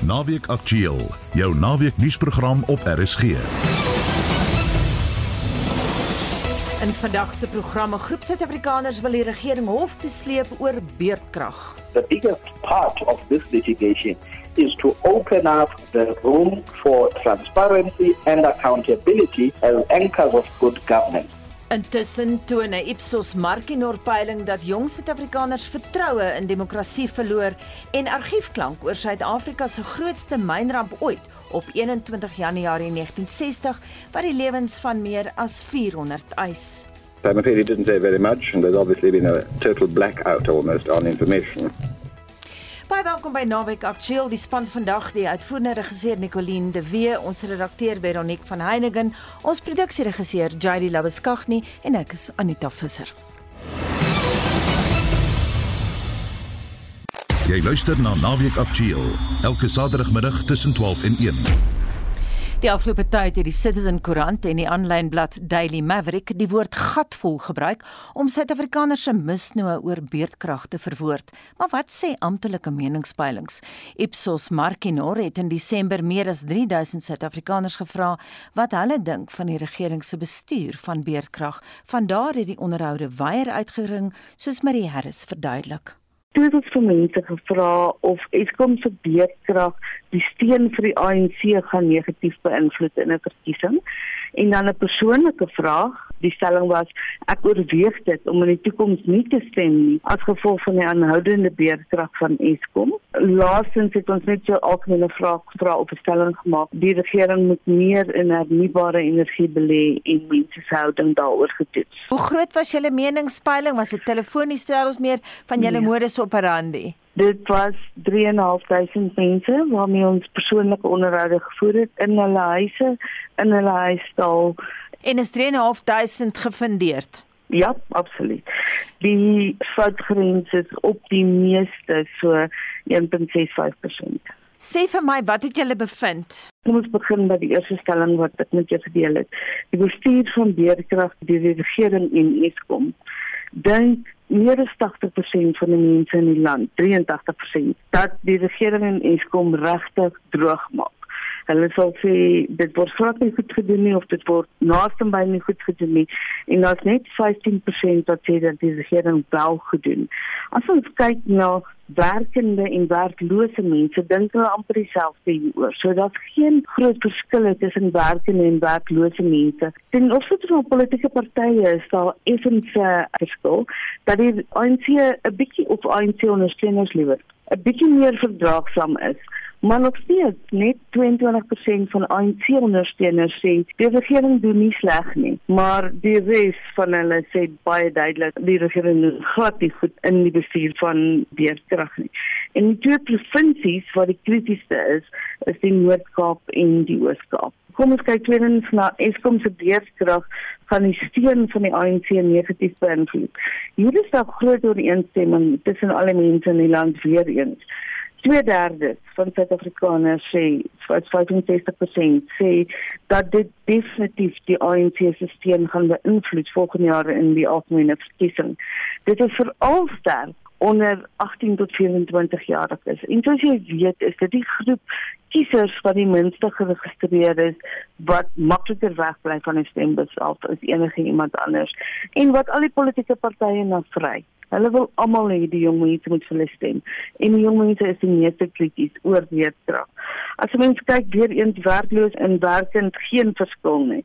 Naweek Aktueel, jou naweek nuusprogram op RSG. In vandag se programme groep Suid-Afrikaners wil die regering hof toe sleep oor beerdkrag. The biggest part of this litigation is to open up the room for transparency and accountability as anchors of good governance. Intussen toon 'n Ipsos Markinor peiling dat jong Suid-Afrikaners vertroue in demokrasie verloor en argiefklank oor Suid-Afrika se grootste mynramp ooit op 21 Januarie 1960 wat die lewens van meer as 400 eis. I'm afraid he didn't say very much and there's obviously been a total blackout almost on information. Baie welkom by Naweek Aktueel. Die span vandag, die uitvoerende regisseur Nicoline de Wee, ons redakteur Veronique van Heiningen, ons produksieregisseur JD Labuskaghni en ek is Anita Visser. Jy luister na Naweek Aktueel elke Saterdagmiddag tussen 12 en 1. Die afgelope tyd het die Citizen Koerant en die aanlyn blad Daily Maverick die woord gatvol gebruik om Suid-Afrikaners se misnoë oor beerdkrag te verwoord. Maar wat sê amptelike meningspeilings? Ipsos Markinor het in Desember meer as 3000 Suid-Afrikaners gevra wat hulle dink van die regering se bestuur van beerdkrag. Vandaar het die onderhoude weier uitgering, soos Marie Harris verduidelik. Toe het ons vir mense gevra of Eskom se beerdkrag die steun vir die ANC gaan negatief beïnvloed in 'n verkiesing. En dan 'n persoonlike vraag, die stelling was ek oorweeg dit om in die toekoms nie te stem nie as gevolg van die aanhoudende beerdkrag van Eskom. Laastens het ons net so algemene vraag gevra op 'n stelling gemaak. Die regering moet meer in hernubare energie belê en mense se houding daaroor getoets. Hoe groot was julle meningspeiling? Was dit telefonies vir ons meer van julle nee. modus operandi? Dit was 3.500 mense waarmee ons persoonlike onderhoude gevoer het in hulle huise, in hulle huisstal en is 3.500 gefundeerd. Ja, absoluut. Die foutgrens is op die meeste so 1.65%. Sê vir my, wat het julle bevind? Kom ons begin by die eerste stelling wat ek met jou gedeel het. Die bestuur van beerkrag deur die regering en Eskom dink meer as 80% van die mense in die land, 83%, dat die regering en Eskom regtig droog maak. Hulle sal sê dit word glad nie goed gedoen nie of dit word naaste by nie goed gedoen nie. En daar's net 15% wat sê dat die regering wel gedoen. As ons kyk na werkende en werklose mense, dink hulle amper dieselfde hieroor. So daar's geen groot verskil tussen werkende en werklose mense. Ten opsigte van politieke partye is daar effens 'n verskil dat die ANC 'n bietjie of ANC ondersteuners liewer 'n bietjie meer verdraagsaam is Maar nog steeds net 22% van ANC ondersteuners sê die regering doen nie sleg nie, maar die res van hulle sê baie duidelik die regering doen glad nie goed in die bestuur van beerdkrag nie. En die twee provinsies waar die kritiesste is, is die Noord-Kaap en die Oos-Kaap. Kom ons kyk tweedens na Eskom se beerdkrag van die steun van die ANC negatief beïnvloed. Hier is daar groot ooreenstemming tussen alle mense in die land weer eens twee derde van Suid-Afrikaners sê, 65% sê dat dit definitief die ANC se steun gaan beïnvloed volgende jaar in die algemene verkiesing. Dit is veral sterk onder 18 tot 24 jaar is. En soos jy weet, is dit die groep kiesers wat die minste geregistreer is wat makliker wegbly van 'n stembus af as enige iemand anders en wat al die politieke partye na vry. Hulle wil almal hê die jong mense moet hulle stem. En die jong mense is die meeste krities oor weerkrag. As jy mens kyk weer eens werkloos en werkend geen verskil nie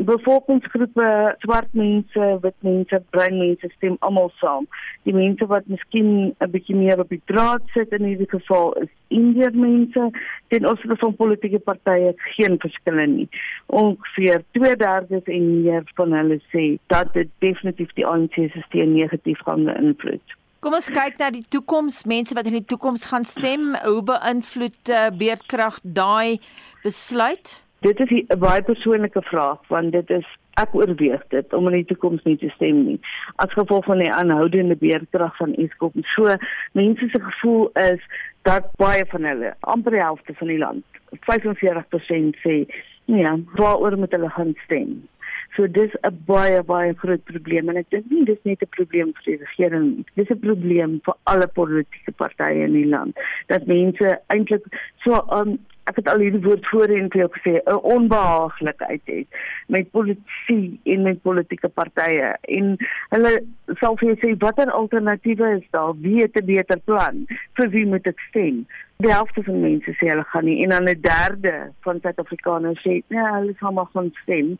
bevolkingsgroepe, swart mense, wit mense, bruin mense stem almal saam. Die mense wat miskien 'n bietjie meer op die draad sit in hierdie geval is Indiër mense. Ten opsigte van politieke partye geen verskille nie. Ongeveer 2/3 en meer van hulle sê dat dit definitief die ANC se steun negatief gaan beïnvloed. Kom ons kyk na die toekoms, mense wat in die toekoms gaan stem, hoe beïnvloed uh, beerdkrag daai besluit? Dit is 'n baie persoonlike vraag want dit is ek oorweeg dit om in die toekoms nie te stem nie as gevolg van die aanhoudende beerdkrag van Eskom. So mense se gevoel is dat baie van hulle, amper die helfte van die land, 45% sê ja, waaroor moet hulle gaan stem? So dis 'n baie baie groot probleem en ek dink nie dis net 'n probleem vir die regering nie. Dis 'n probleem vir alle politieke partye in die land. Dat mense eintlik so um, ek het al hierdie woord voorheen vir jou gesê 'n onbehaaglikheid het met politisie en met politieke partye. En hulle sal vir jou sê watter alternatiewe is daar? Wie het 'n beter plan? Vir wie moet ek stem? Die helfte van mense sê hulle gaan nie. En dan 'n derde van Suid-Afrikaners sê nee hulle gaan maar gaan stem.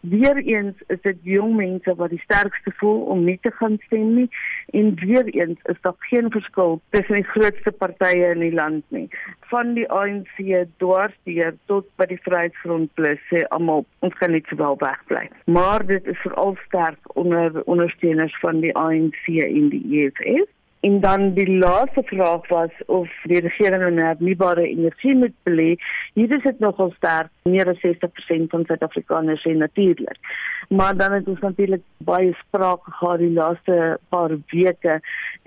Weer eens is dit jong mense wat die sterkste voel om nie te gaan stem nie. En weer eens is daar geen verskil tussen die grootste partye in die land nie van die ANC dwarsteer tot by die Vryheidsfront plus sê almal ons kan net sowel wegbly maar dit is veral sterk onder ondersteuners van die ANC en die EFF En dan die laaste vraag was of die regering in hernubare energie moet belê. Hier is dit nogal sterk, meer as 60% van Suid-Afrikaners sê natuurlik. Maar dan het ons natuurlik baie sprake gehad die laaste paar weke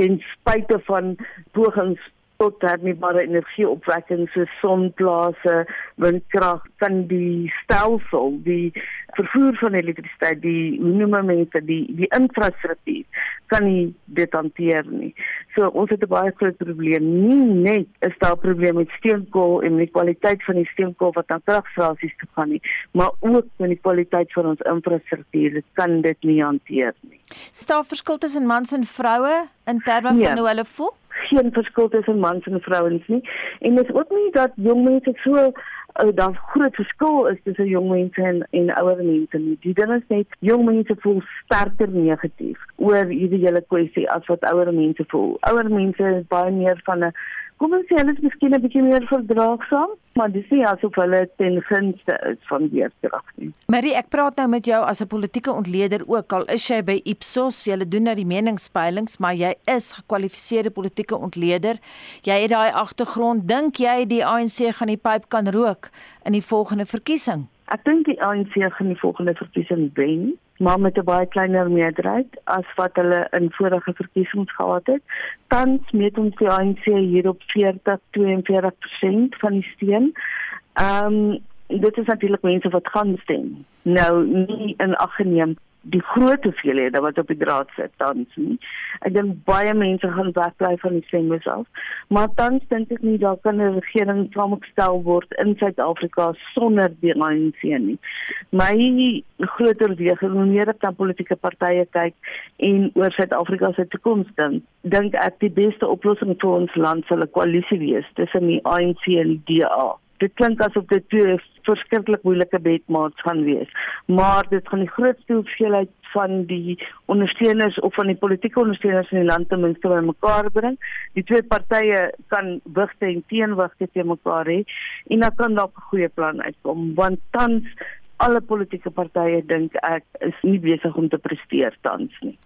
ten spyte van pogings tot hernubare energieopwekking so sonplase, windkrag kan die stelsel, die vervoer van elektrisiteit, die minimummente, die die infrastruktuur kan nie dit hanteer nie. So ons het 'n baie groot probleem. Nie net is daar 'n probleem met steenkool en die kwaliteit van die steenkool wat aan kragstasies toe gaan nie, maar ook met die kwaliteit van ons infrastruktuur. Dit kan dit nie hanteer nie. Staar verskil tussen mans en vroue in terme van ja. hoe hulle voel? geen verskil tussen mans en vrouens nie. En dit is ook nie dat jong mense so uh, daar groot verskil is tussen jong mense en en ouer mense nie. Die ding is net jong mense voel sterker negatief oor hierdie hele kwessie as wat ouer mense voel. Ouer mense is baie meer van 'n kom ons sê hulle is miskien 'n bietjie meer verdraagsaam, maar dis nie asof hulle ten gunste is van weerkrag nie. Marie, ek praat nou met jou as 'n politieke ontleder ook al is jy by Ipsos, jy doen nou die meningspeilings, maar jy is gekwalifiseerde politieke ontleder. Jy het daai agtergrond. Dink jy die ANC gaan die pyp kan rook in die volgende verkiesing? Ek dink die ANC gaan die volgende verkiesing wen maar met 'n baie kleiner meerderheid as wat hulle in vorige verkiesings gehad het. Tans meet ons die ANC hier op 40-42% van die steun. Ehm um, dit is natuurlik mense wat gaan stem. Nou nie in ag geneem die groot hoeveelhede wat op die draad sit tans nie. Ek dink baie mense gaan wegbly van die stembus af. Maar tans dink ek nie daar kan 'n regering saamgestel word in Suid-Afrika sonder die ANC nie. My groter weging hoe meer ek dan politieke partye kyk en oor Suid-Afrika se toekoms dink, dink ek die beste oplossing vir ons land sal 'n koalisie wees tussen die ANC en die DA dit klink asof dit twee verskriklik moeilike bedmaats gaan wees. Maar dit gaan die grootste hoeveelheid van die ondersteuners of van die politieke ondersteuners in die land ten minste bymekaar bring. Die twee partye kan wigte en teenwigte te mekaar hê en dan kan dalk 'n goeie plan uitkom want tans alle politieke partye dink ek is nie besig om te presteer tans nie.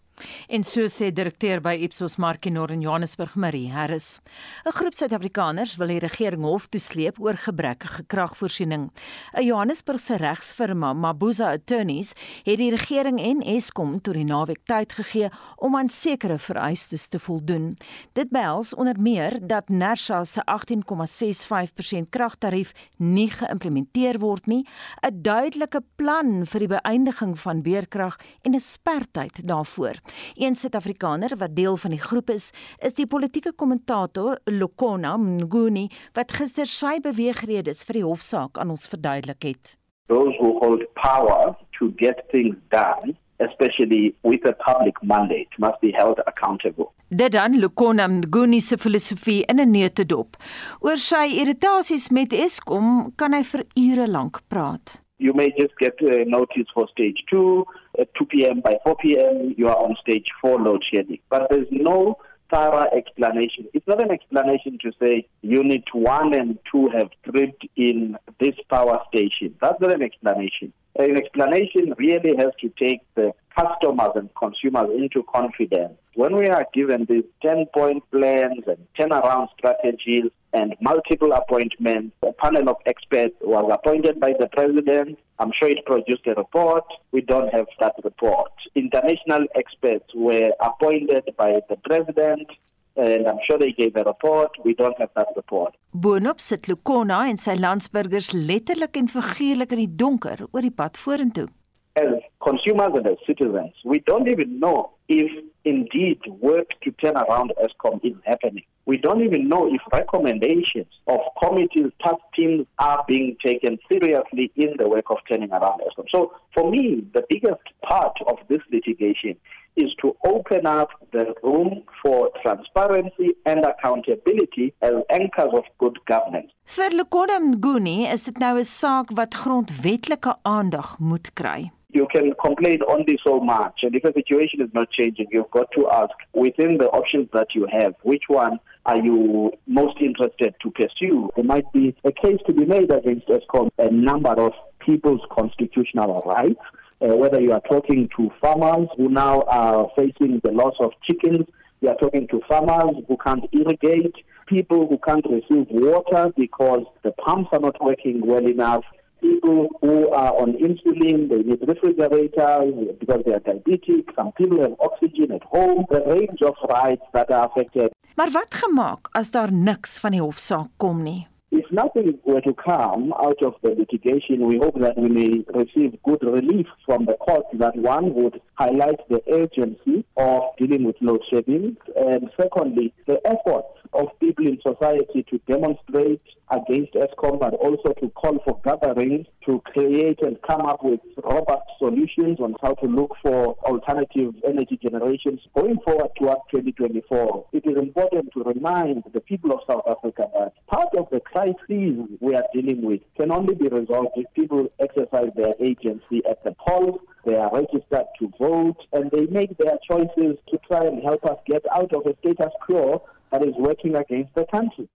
En so sê direkteur by Ipsos Markinor in Johannesburg Marie Harris. 'n Groep Suid-Afrikaners wil die regering hof toesleep oor gebrekkige kragvoorsiening. 'n Johannesburgse regsfirma, Mabuza Attorneys, het die regering en Eskom tot die naweek tyd gegee om aan sekere vereistes te voldoen. Dit behels onder meer dat Nersa se 18,65% kragtarief nie geïmplementeer word nie, 'n duidelike plan vir die beëindiging van weerkrag en 'n spertyd daarvoor. Een Suid-Afrikaner wat deel van die groep is, is die politieke kommentator Lokona Mnguni wat gister sy beweegredes vir die hofsaak aan ons verduidelik het. Those who hold power to get things done especially with a public mandate must be held accountable. Dit dan Lokona Mnguni se filosofie in 'n neutedop. Oor sy irritasies met Eskom kan hy vir ure lank praat. You may just get a notice for stage 2 at 2 p.m. By 4 p.m., you are on stage 4 load shedding. But there's no thorough explanation. It's not an explanation to say unit 1 and 2 have tripped in this power station. That's not an explanation. An explanation really has to take the customers and consumers into confidence. When we are given these 10 point plans and turnaround strategies and multiple appointments, a panel of experts was appointed by the president. I'm sure it produced a report. We don't have that report. International experts were appointed by the president. And I'm sure they gave a report. We don't have that report. Boonop sit Lukona en sy landsburgers letterlik en figuurlik in die donker oor die pad vorentoe. As consumers and as citizens, we don't even know if indeed work to turn around ESCOM is happening. We don't even know if recommendations of committees, task teams are being taken seriously in the work of turning around ESCOM. So for me, the biggest part of this litigation is to open up the room for transparency and accountability as anchors of good governance. Vir Lukoda Mnguni is dit nou 'n saak wat grondwetlike aandag moet kry. You can complain only so much. And if the situation is not changing, you've got to ask within the options that you have, which one are you most interested to pursue? There might be a case to be made against ESCOM, a number of people's constitutional rights. Uh, whether you are talking to farmers who now are facing the loss of chickens, you are talking to farmers who can't irrigate, people who can't receive water because the pumps are not working well enough people who are on insulin, they need refrigerators because they are diabetic. Some people have oxygen at home. The range of rights that are affected. Maar wat gemaak as daar niks van die hofsaak kom nie? If nothing were to come out of the litigation, we hope that we may receive good relief from the court that one would highlight the urgency of dealing with load shedding, and secondly, the efforts of people in society to demonstrate against ESCOM, but also to call for gatherings to create and come up with robust solutions on how to look for alternative energy generations going forward towards 2024. It is important to remind the people of South Africa that part of the crisis we are dealing with can only be resolved if people exercise their agency at the polls, they are registered to vote, and they make their choices to try and help us get out of a status quo that is working against the country.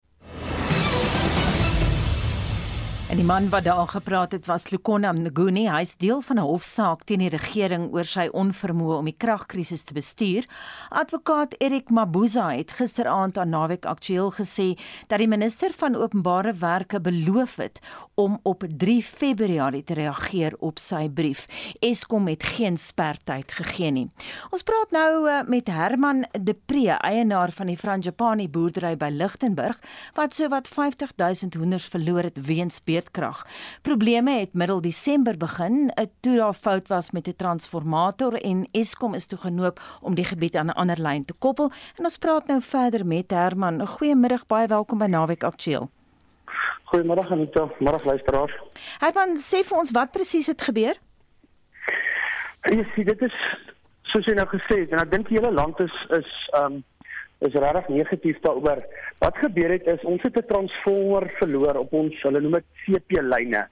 En die man wat daar gepraat het was Lukona Nguni. Hy's deel van 'n hofsaak teen die regering oor sy onvermoë om die kragkrisis te bestuur. Advokaat Erik Mabuza het gisteraand aan Naweek Aktueel gesê dat die minister van Openbare Werke beloof het om op 3 Februarie te reageer op sy brief. Eskom het geen spertyd gegee nie. Ons praat nou eh, met Herman De Pre, eienaar van die Frangipani boerdery by Lichtenburg wat sowat 50 000 hoenders verloor het weens beerdkrag. Probleme het middel Desember begin, toe daar fout was met 'n transformator en Eskom is toe genoop om die gebied aan 'n ander lyn te koppel. En ons praat nou verder met Herman. Goeiemiddag, baie welkom by Naweek Aktueel. Goeiemôre Anita, môre luisteraars. Herman, sê vir ons wat presies het gebeur? Jy sien, dit is soos jy nou gesê het en ek dink die hele land is is um is regtig negatief daaroor. Wat gebeur het is ons het 'n transformer verloor op ons, hulle noem dit CP lyne.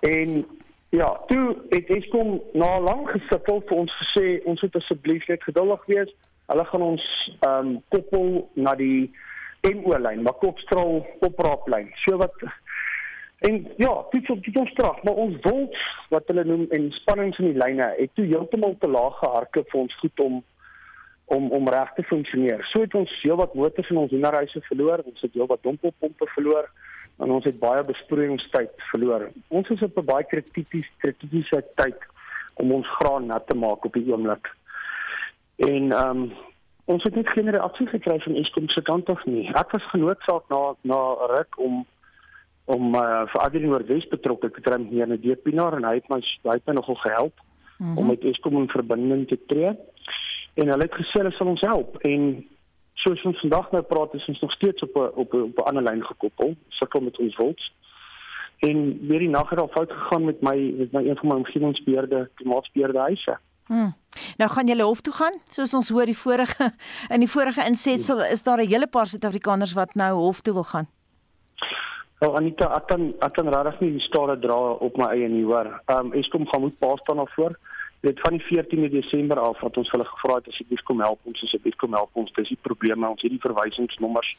En ja, toe het Eskom na lank gesukkel vir ons gesê ons moet asseblief net geduldig wees. Hulle gaan ons um koppel na die MO lyn, maar kopstraal opraaplyn. So wat en ja, dit is dit is straf, maar ons wolks wat hulle noem en spannings in die lyne het toe heeltemal te laag gehardloop vir ons goed om om om reg te funksioneer. So het ons heelwat motors in ons hoenderhuise verloor, ons het heelwat dompelpompe verloor en ons het baie besproeiingstyd verloor. Ons is op 'n baie kritiese kritiese tyd om ons graan nat te maak op die oomblik. En ehm um, ons het net geen reaksie gekry van Eskom se kant af nie. Ek was genoodsaak na na ruk om om uh, vir Adrien Noordwes betrokke te kry hier in die Depinar en hy het my hy het my nogal gehelp mm -hmm. om met Eskom in verbinding te tree en hulle het gesê hulle sal ons help en soos ons vandag nou praat is ons nog steeds op 'n op 'n op 'n ander lyn gekoppel sukkel met ons volks en weer die nag het al fout gegaan met my met my een van my omgewingsbeheerde klimaatsbeheerde huise Hmm. Nou gaan julle hof toe gaan, soos ons hoor die vorige in die vorige insetsel is daar 'n hele paar Suid-Afrikaners wat nou hof toe wil gaan. Nou Anita, ek kan ek kan regtig nie die stare dra op my eie nie, hoor. Ehm um, Eskom gaan moet pas staan daarvoor dit van die 14de Desember af wat ons hulle gevra het asseblief kom help ons asseblief kom help ons dis die probleme ons het die verwysingsnommers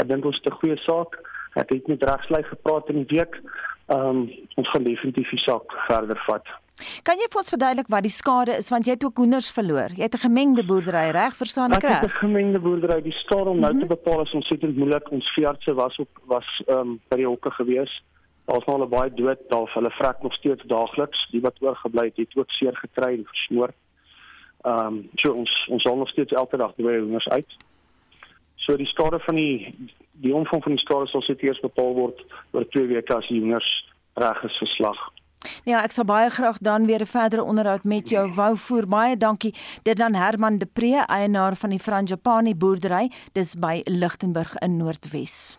ek dink ons 'n goeie saak ek het met regslei gepraat in die week um, ons gaan definitief die saak verder vat Kan jy vir ons verduidelik wat die skade is want jy het ook hoenders verloor. Jy het 'n gemengde boerdery, reg? Verstaan ek reg? Ek het 'n gemengde boerdery. Die om nou mm -hmm. te bepaal is ontsettend moeilik. Ons veeartse was op was ehm um, by die hokke gewees. Daar's nou al baie dood daar, hulle vrek nog steeds daagliks. Die wat oorgebly het, het ook seer gekry en versmoor. Ehm um, so ons ons sal nog steeds elke dag twee honders uit. So die skade van die die omvang van die skade sal sit eers bepaal word oor 2 weke as die honders reg is geslag. Ja, ek sal baie graag dan weer 'n verdere onderhoud met jou wou voer. Baie dankie. Dit dan Herman De Pre, eienaar van die Franjapani boerdery, dis by Lichtenburg in Noordwes.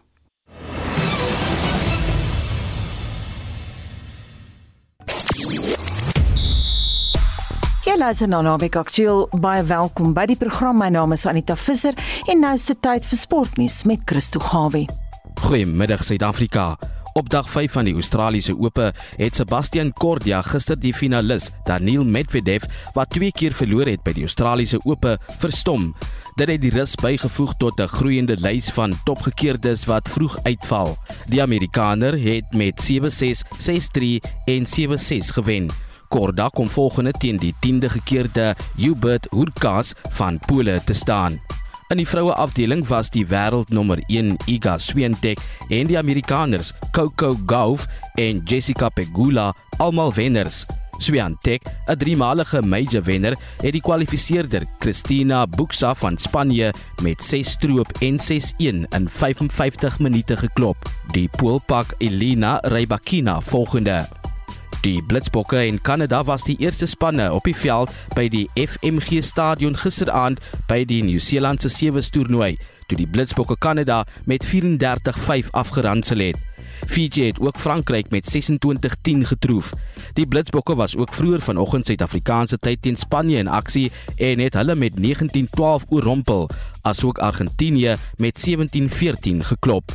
Jy luister na Naweek Aktueel. Baie welkom by die program. My naam is Anita Visser en nou is dit tyd vir sportnuus met Christo Gawie. Goeiemiddag Suid-Afrika. Op dag 5 van die Australiese Ope het Sebastian Korda gister die finalis Daniil Medvedev wat twee keer verloor het by die Australiese Ope verstom. Dit het die rus bygevoeg tot 'n groeiende lys van topgekeerdes wat vroeg uitval. Die Amerikaner het met 7-6, 6-3 en 7-6 gewen. Korda kom volgende teen die 10de gekeerde Hubert Hurkacz van Pole te staan. In die vroue afdeling was die wêreldnommer 1 Iga Swiatek en die Amerikaners Coco Gauff en Jessica Pegula almal wenners. Swiatek, 'n driemalige major wenner, het die kwalifiseerder Cristina Buxa van Spanje met 6 stroop en 6-1 in 55 minute geklop. Die Poolpak Elina Rybakina volgende. Die Blitsbokke en Kanada was die eerste spanne op die veld by die FMG Stadion gisteraand by die Nieu-Seelandse sewe toernooi toe die Blitsbokke Kanada met 34-5 afgeransel het. Fiji het ook Frankryk met 26-10 getroof. Die Blitsbokke was ook vroeër vanoggend Suid-Afrikaanse tyd teen Spanje in aksie en het hulle met 19-12 oorrompel, asook Argentinië met 17-14 geklop.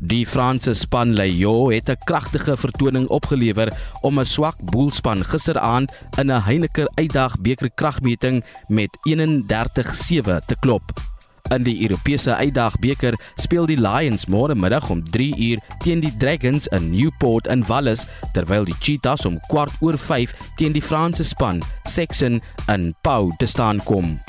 Die Franse span Lyon het 'n kragtige vertoning opgelewer om 'n swak boelspan gisteraand in 'n Heineken Uitdag beker kragmeting met 31-7 te klop. In die Europese Uitdag beker speel die Lions môre middag om 3 uur teen die Dragons in Newport in Wallis terwyl die Cheetahs om kwart oor 5 teen die Franse span Sexton in Pau te staan kom.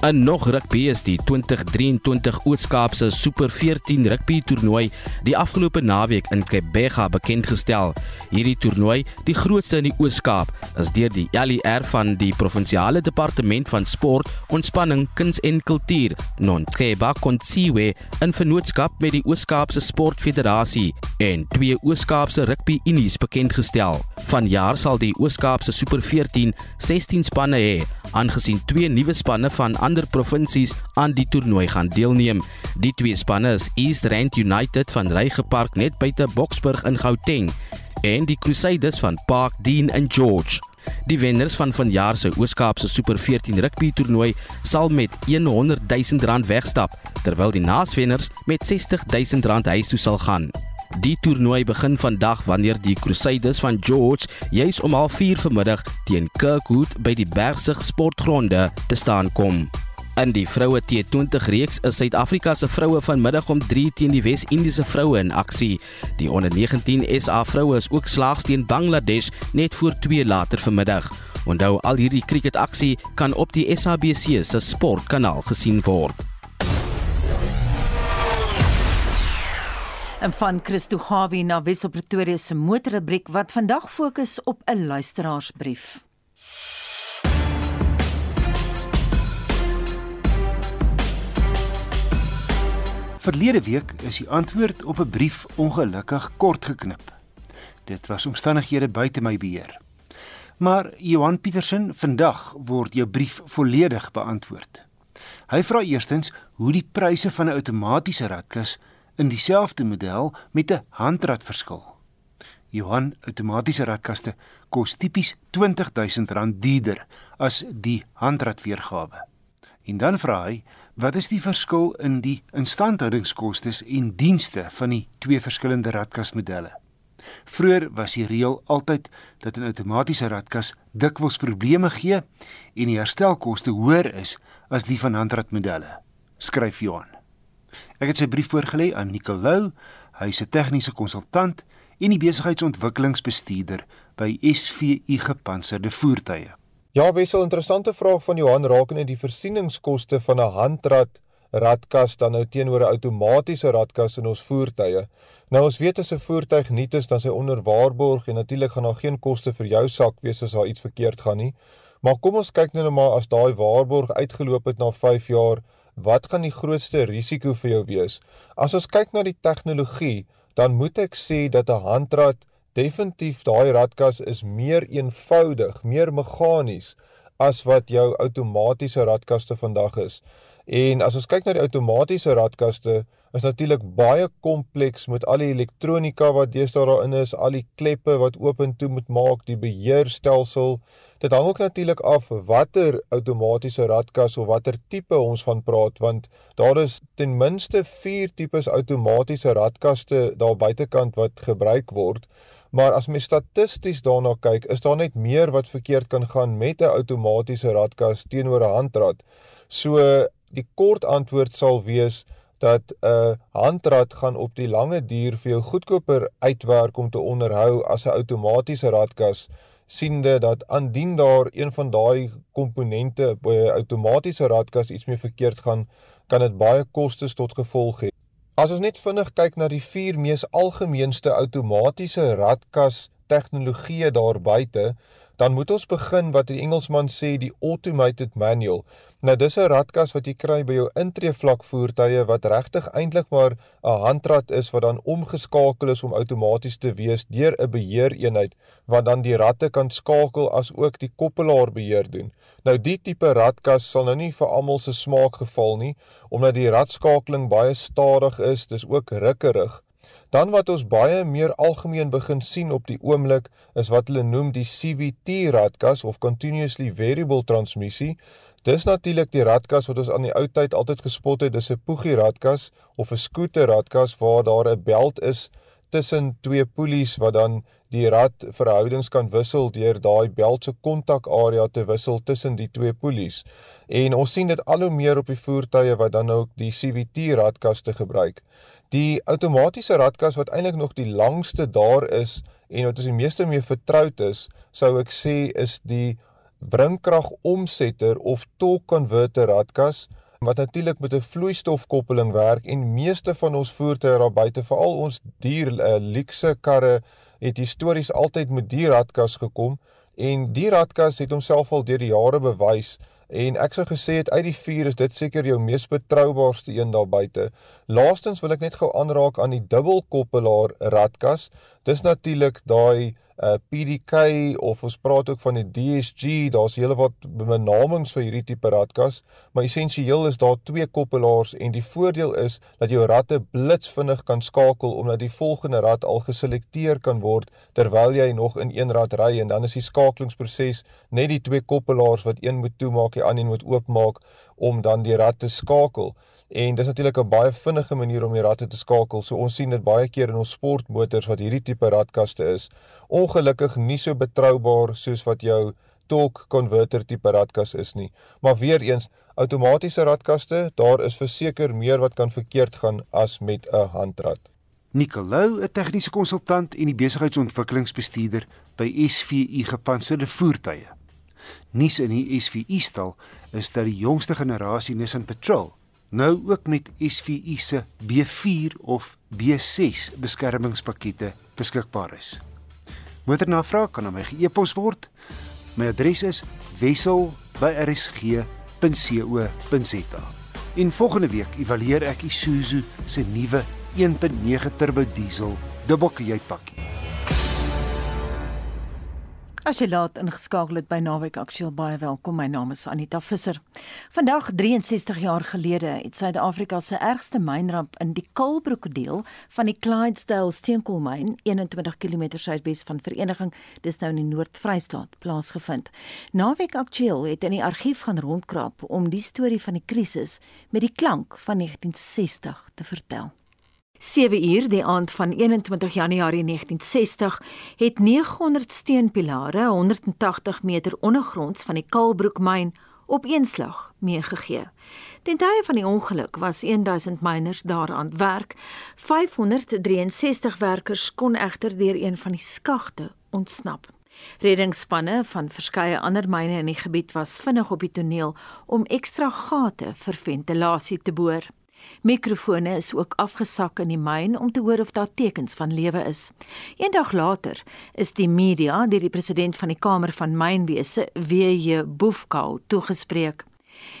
In nog rugby is die 2023 Oos-Kaapse Super 14 rugby toernooi die afgelope naweek in Kebega bekend gestel. Hierdie toernooi, die grootste in die Oos-Kaap, is deur die LER van die Provinsiale Departement van Sport, Ontspanning, Kuns en Kultuur, Nonteba Kontsiwe, in vennootskap met die Oos-Kaapse Sportfederasie en twee Oos-Kaapse rugby unies bekend gestel. Vanjaar sal die Oos-Kaapse Super 14 16 spanne hê aangesien twee nuwe spanne van ander provinsies aan die toernooi gaan deelneem. Die twee spanne is East Rand United van Reigepark net buite Boksburg in Gauteng en die Crusaders van Park Dean in George. Die wenners van vanjaar se Oos-Kaapse Super 14 rugby toernooi sal met 100 000 rand wegstap terwyl die naaswenners met 60 000 rand huis toe sal gaan. Die toernooi begin vandag wanneer die Crusaders van George juis om 04:30 vanmiddag teen Kirkwood by die Bergsig Sportgronde te staan kom. In die vroue T20 reeks is Suid-Afrika se vroue vanmiddag om 3 teen die Wes-Indiese vroue in aksie. Die onder 19 SA vroue is ook slaags teen Bangladesh net voor 2 later vanmiddag. Onthou al hierdie kriketaksie kan op die SABC se sportkanaal gesien word. Van Christo Gawie na Wes op Pretoria se motorrubriek wat vandag fokus op 'n luisteraarsbrief. Verlede week is die antwoord op 'n brief ongelukkig kort geknip. Dit was omstandighede buite my beheer. Maar Johan Petersen, vandag word jou brief volledig beantwoord. Hy vra eerstens hoe die pryse van 'n outomatiese radkas in dieselfde model met 'n handrat verskil. Johan outomatiese radkaste kos tipies R20000 duurder as die handrat weergawe. En dan vra hy, wat is die verskil in die instandhoudingskoste en dienste van die twee verskillende radkasmodelle? Vroeger was die reël altyd dat 'n outomatiese radkas dikwels probleme gee en die herstelkoste hoër is as die van handratmodelle. Skryf Johan. Ek het sy brief voorgelê aan Nicolou. Hy is 'n tegniese konsultant en die besigheidsontwikkelingsbestuurder by SVU Gepantserde Voertuie. Ja, wissel interessante vraag van Johan rakende die voorsieningskoste van 'n handrat radkas dan nou teenoor 'n outomatiese radkas in ons voertuie. Nou ons weet as 'n voertuig nuut is, dan sy onder waarborg en natuurlik gaan daar geen koste vir jou sak wees as daar iets verkeerd gaan nie. Maar kom ons kyk nou net maar as daai waarborg uitgeloop het na 5 jaar, wat gaan die grootste risiko vir jou wees? As ons kyk na die tegnologie, dan moet ek sê dat 'n handrat definitief daai radkas is meer eenvoudig, meer meganies as wat jou outomatiese radkaste vandag is. En as ons kyk na die outomatiese radkaste, is natuurlik baie kompleks met al die elektronika wat deesdae daarin is, al die kleppe wat oop en toe moet maak, die beheerstelsel. Dit hang ook natuurlik af watter outomatiese radkas of watter tipe ons van praat want daar is ten minste 4 tipes outomatiese radkaste daar buitekant wat gebruik word. Maar as mens statisties daarna kyk, is daar net meer wat verkeerd kan gaan met 'n outomatiese radkas teenoor 'n handrad. So die kort antwoord sal wees dat 'n handrad gaan op die lange duur vir jou goedkoper uitwerk om te onderhou as 'n outomatiese radkas siende dat aandien daar een van daai komponente by 'n outomatiese radkas iets mee verkeerd gaan, kan dit baie kostes tot gevolg hê. As ons net vinnig kyk na die vier mees algemeenste outomatiese radkas tegnologieë daar buite, dan moet ons begin wat die Engelsman sê die automated manual. Nou dis 'n radkas wat jy kry by jou intreevlak voertuie wat regtig eintlik maar 'n handrad is wat dan omgeskakel is om outomaties te wees deur 'n beheereenheid wat dan die ratte kan skakel as ook die koppelaar beheer doen. Nou die tipe radkas sal nou nie vir almal se smaak geval nie omdat die radskakeling baie stadig is, dis ook rukkerig. Dan wat ons baie meer algemeen begin sien op die oomblik is wat hulle noem die CVT radkas of continuously variable transmissie Dis natuurlik die radkas wat ons aan die ou tyd altyd gespot het, dis 'n poegie radkas of 'n skooter radkas waar daar 'n beld is tussen twee poelies wat dan die rad verhoudings kan wissel deur daai beld se kontakarea te wissel tussen die twee poelies. En ons sien dit al hoe meer op die voertuie wat dan ook die CVT radkas te gebruik. Die outomatiese radkas wat eintlik nog die langste daar is en wat ons die meeste mee vertroud is, sou ek sê is die wringkragomsetter of torque converter radkas wat natuurlik met 'n vloeistofkoppeling werk en meeste van ons voertuie daar buite veral ons duur uh, luxe karre het histories altyd met die radkas gekom en die radkas het homself al deur die jare bewys en ek sou gesê het uit die vier is dit seker jou mees betroubaarste een daar buite. Laastens wil ek net gou aanraak aan die dubbelkoppelaar radkas. Dis natuurlik daai uh PDK of ons praat ook van die DSG, daar's heelwat benamings vir hierdie tipe radkas, maar essensieel is daar twee koppelaars en die voordeel is dat jou ratte blitsvinnig kan skakel omdat die volgende rad al geselekteer kan word terwyl jy nog in een rad ry en dan is die skakelingsproses net die twee koppelaars wat een moet toemaak, die ander moet oopmaak om dan die rad te skakel. En dis natuurlik 'n baie vinnige manier om die ratte te skakel. So ons sien dit baie keer in ons sportmotors wat hierdie tipe radkaste is. Ongelukkig nie so betroubaar soos wat jou torque converter tipe radkas is nie. Maar weer eens, outomatiese radkaste, daar is verseker meer wat kan verkeerd gaan as met 'n handrad. Nicolou, 'n tegniese konsultant en die besigheidsontwikkelingsbestuurder by SVU Gepantserde Voertuie. Nuus in die SVU stal is dat die jongste generasie Nissan Patrol nou ook met SVU se B4 of B6 beskermingspakkette beskikbaar is. Motornavraag kan aan my e-pos word. My adres is wissel@rsg.co.za. In volgende week evalueer ek Isuzu se nuwe 1.9 turbo diesel dubbelkajuitpakkie. As jy laat ingeskakel het by Naweek Aktueel baie welkom. My naam is Anita Visser. Vandag 63 jaar gelede het Suid-Afrika se ergste mynramp in die Kalbroek deel van die Clydesdale steenkoolmyn 21 km suidwes van Vereniging, dis nou in die Noord-Vrystaat, plaasgevind. Naweek Aktueel het in die argief gaan rondkrap om die storie van die krisis met die klank van 1960 te vertel. 7 uur die aand van 21 Januarie 1960 het 900 steunpilare 180 meter ondergronds van die Kaalbroek myn op een slag meegegee. Ten tye van die ongeluk was 1000 myners daaraan werk. 563 werkers kon egter deur een van die skagte ontsnap. Reddingsspanne van verskeie ander myne in die gebied was vinnig op die toneel om ekstra gate vir ventilasie te boor. Mikrofone is ook afgesak in die myn om te hoor of daar tekens van lewe is. Eendag later is die media deur die president van die Kamer van Mynwese, W.J. Boefkou, toegespreek.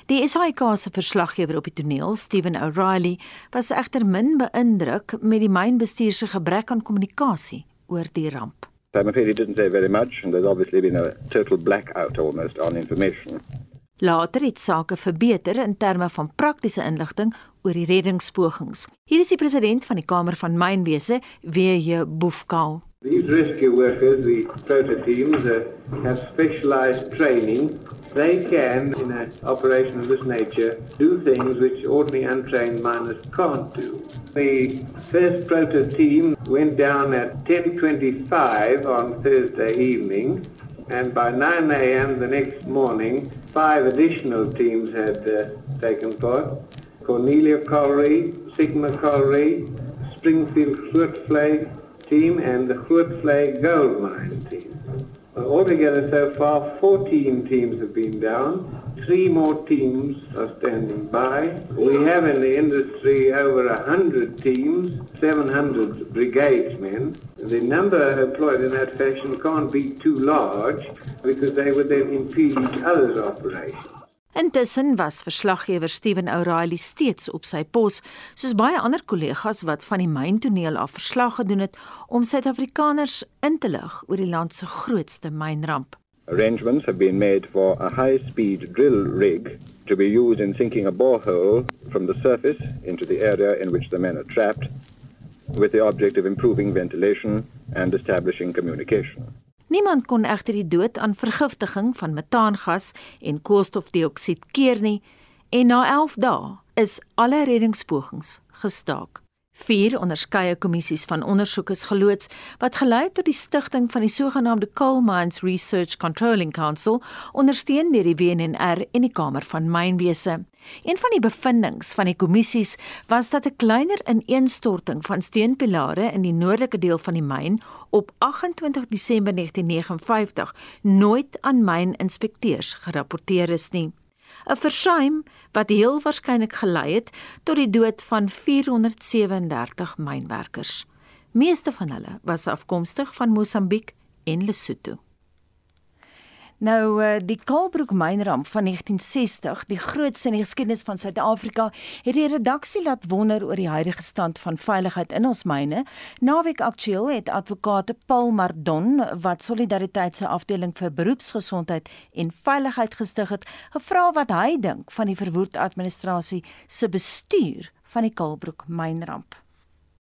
Die SAIK se verslaggewer op die toneel, Steven O'Reilly, was egter min beïndruk met die mynbestuur se gebrek aan kommunikasie oor die ramp. I'm afraid he didn't say very much, and there's obviously been a total blackout almost on information. Later het sake verbeter in terme van praktiese inligting oor die reddingspogings. Hier is die president van die Kamer van Mynwese, W.J. Boefkaal. These rescue workers, the proto teams, uh, have specialized training. They can, in an operation of this nature, do things which ordinary untrained miners can't do. The first proto team went down at 10.25 on Thursday evening, and by 9 a.m. the next morning, five additional teams had uh, taken part. Cornelia Colliery, Sigma Colliery, Springfield Grootflag team and the Grootflag Gold Mine team. Altogether so far 14 teams have been down. Three more teams are standing by. We have in the industry over 100 teams, 700 bridesmen. The number employed in that fashion can't be too large because they would then impede each other's operations. Intussen was verslaggewer Steven O'Reilly steeds op sy pos, soos baie ander kollegas wat van die myntoneel af verslag gedoen het om Suid-Afrikaners in te lig oor die land se grootste mynramp. Arrangements have been made for a high-speed drill rig to be used in sinking a borehole from the surface into the area in which the men are trapped with the object of improving ventilation and establishing communication. Niemand kon egter die dood aan vergiftiging van metaangas en koolstofdioksied keer nie en na 11 dae is alle reddingspogings gestaak. Vier onderskeie kommissies van ondersoek is geloods wat gelei het tot die stigting van die sogenaamde Coal Mines Research Controlling Council, ondersteun deur die WNR en die Kamer van Mynwese. Een van die bevindinge van die kommissies was dat 'n kleiner ineenstorting van steunpilare in die noordelike deel van die myn op 28 Desember 1959 nooit aan myninspekteurs gerapporteer is nie. 'n versuim wat heel waarskynlik gelei het tot die dood van 437 mynwerkers. Meeste van hulle was afkomstig van Mosambiek en Lesotho. Nou eh, die Kaalbroek mynramp van 1960, die grootste in die geskiedenis van Suid-Afrika, het die redaksie laat wonder oor die huidige stand van veiligheid in ons myne. Naweek aktueel het advokaat Paul Mardon wat Solidariteit se afdeling vir beroepsgesondheid en veiligheid gestig het, gevra wat hy dink van die verwoed administrasie se bestuur van die Kaalbroek mynramp.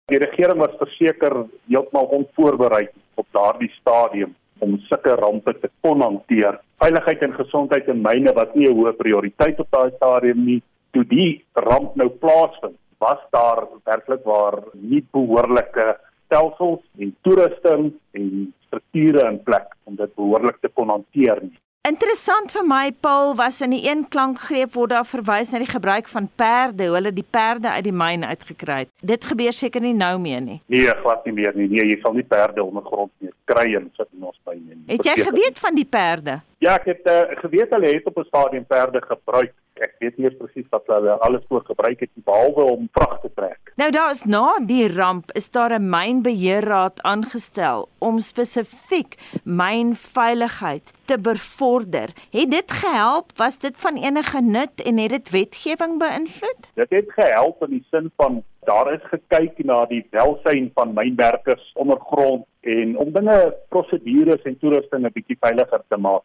Die regering was verseker heeltemal onvoorbereid op daardie stadium om sulke rampe te kon hanteer. Veiligheid en gesondheid in myne was nie 'n hoë prioriteit op daai stadium nie. Toe die ramp nou plaasvind, was daar werklik waar nie behoorlike stelsels en toerusting en strukture in plek om dit behoorlik te kon hanteer nie. Interessant vir my Paul was in die een klankgreep word daar verwys na die gebruik van perde, hoe hulle die perde uit die myn uitgekry het. Dit gebeur seker nie nou meer nie. Nee, glad nie meer nie. Nee, jy sal nie perde ondergrond meer kry en sit in ons myn nie. Het jy geweet van die perde? Ja, ek het uh, geweet hulle het op 'n stadium perde gebruik ek weet nie presies wat hulle alles voor gebruik het behalwe om vrag te trek. Nou daar's na die ramp is daar 'n mynbeheerraad aangestel om spesifiek mynveiligheid te bevorder. Het dit gehelp? Was dit van enige nut en het dit wetgewing beïnvloed? Dit het gehelp in die sin van daar is gekyk na die welsyn van mynwerkers ondergrond en om dinge prosedures en toerusting 'n bietjie veiliger te maak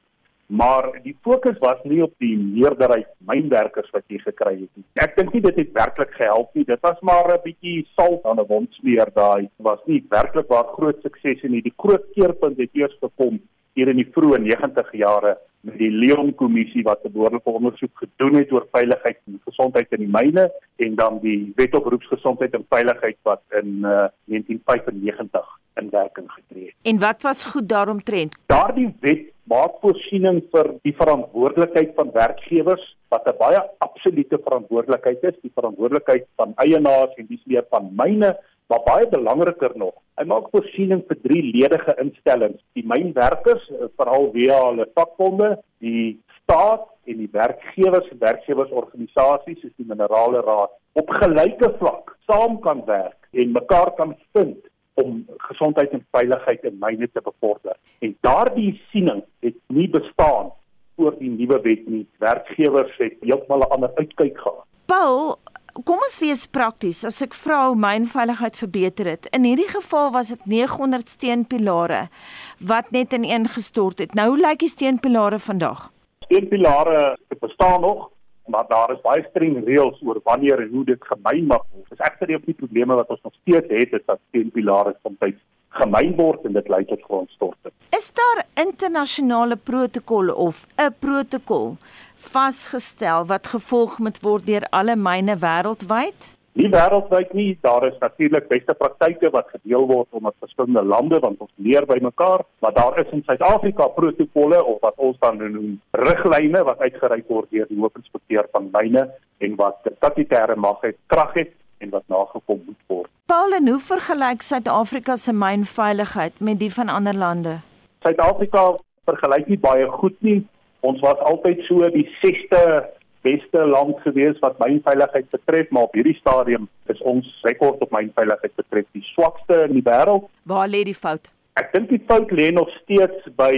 maar die fokus was nie op die meerderheid mynwerkers wat jy gekry het nie. Ek dink nie dit het werklik gehelp nie. Dit was maar 'n bietjie salt aan 'n wond smeer daai. Was nie werklik waar groot sukses nie. Die groot keerpunt het eers gekom hier in die vroeë 90 jare met die Leon kommissie wat 'n behoorlike ondersoek gedoen het oor veiligheid en gesondheid in die myne en dan die wet op beroepsgesondheid en veiligheid wat in uh, 1995 in werking getree het. En wat was goed daaromtrent? Daardie wet maak voorsiening vir die verantwoordelikheid van werkgewers wat 'n baie absolute verantwoordelikheid is, die verantwoordelikheid van eienaars en dis meer van myne, maar baie belangriker nog, hy maak voorsiening vir drie ledige instellings, die mynwerkers, eh, veral via hulle vakbonde, die staat en die werkgewers en werkgewersorganisasies soos die Minerale Raad op gelyke vlak saam kan werk en mekaar kan vind om gesondheid en veiligheid in myne te bevorder. En daardie siening het nie bestaan voor die nuwe wet nie. Werkgewers het heeltemal 'n ander uitkyk gehad. Paul, kom ons wees prakties. As ek vra hoe mynveiligheid verbeter het, in hierdie geval was dit 900 steenpilare wat net ineengestort het. Nou hoe lyk die steenpilare vandag? Steenpilare bestaan nog, maar daar is baie streng reëls oor wanneer en hoe dit gemyn mag word. Dis egter nie op die probleme wat ons nog steeds het, is dat steenpilare soms gemyn word en dit lei tot grondstorting. Is daar internasionale protokolle of 'n protokol vasgestel wat gevolg moet word deur alle myne wêreldwyd? Nie wêreldwyd nie, daar is natuurlik beste praktyke wat gedeel word onder verskillende lande want ons leer by mekaar, maar daar is in Suid-Afrika protokolle of wat ons dan noem riglyne wat uitgereik word deur die hoofinspekteur van myne en wat statutêre mag het, krag het en wat nagekom moet word. Paul, en hoe vergelyk Suid-Afrika se mynveiligheid met die van ander lande? Suid-Afrika vergelyk nie baie goed nie. Ons was altyd so die 6ste beste land gewees wat mynveiligheid betref, maar op hierdie stadium is ons rekord op mynveiligheid betref die swakste in die wêreld. Waar lê die fout? Ek dink die fout lê nog steeds by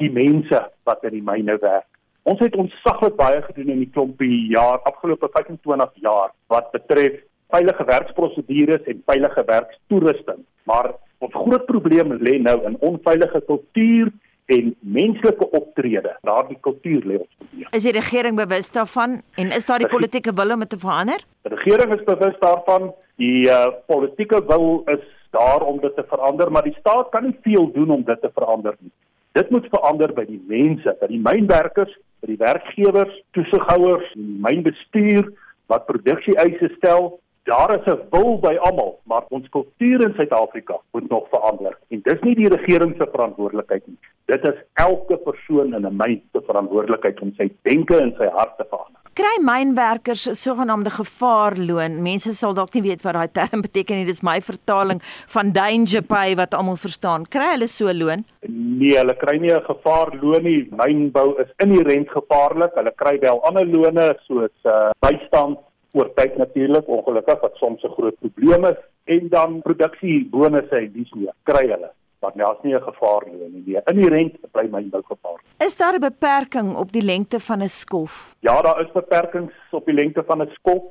die mense wat in die myne werk. Ons het ontsaglik baie gedoen in die klompie jaar, afgelope 25 jaar wat betref veilige werksprosedures en veilige werkstoerusting. Maar ons groot probleem lê nou in onveilige kultuur en menslike optrede. Daardie kultuur lê ons probleem. Is die regering bewus daarvan en is daar die politieke wil om dit te verander? Die regering is bewus daarvan. Die uh, politieke wil is daar om dit te verander, maar die staat kan nie veel doen om dit te verander nie. Dit moet verander by die mense, by die mynwerkers, by die werkgewers, toesighouers, mynbestuur wat produksie eise stel Daar is 'n wil by almal, maar ons kultuur in Suid-Afrika moet nog verander. En dis nie die regering se verantwoordelikheid nie. Dit is elke persoon in 'n myn se verantwoordelikheid om sy denke en sy hart te verander. Kry mynwerkers 'n sogenaamde gevaarloon? Mense sal dalk nie weet wat daai term beteken nie. Dis my vertaling van danger pay wat almal verstaan. Kry hulle so loon? Nee, hulle kry nie 'n gevaarloon nie. Mynbou is inherënt gevaarlik. Hulle kry wel ander lone soos uh, bystand oor tyd natuurlik ongelukkig wat soms 'n groot probleem is en dan produksiebonusse en dis meer kry hulle maar nou is nie 'n gevaar nie nie die inherent bly my nou gevaar Is daar 'n beperking op die lengte van 'n skof Ja daar is beperkings op die lengte van 'n skof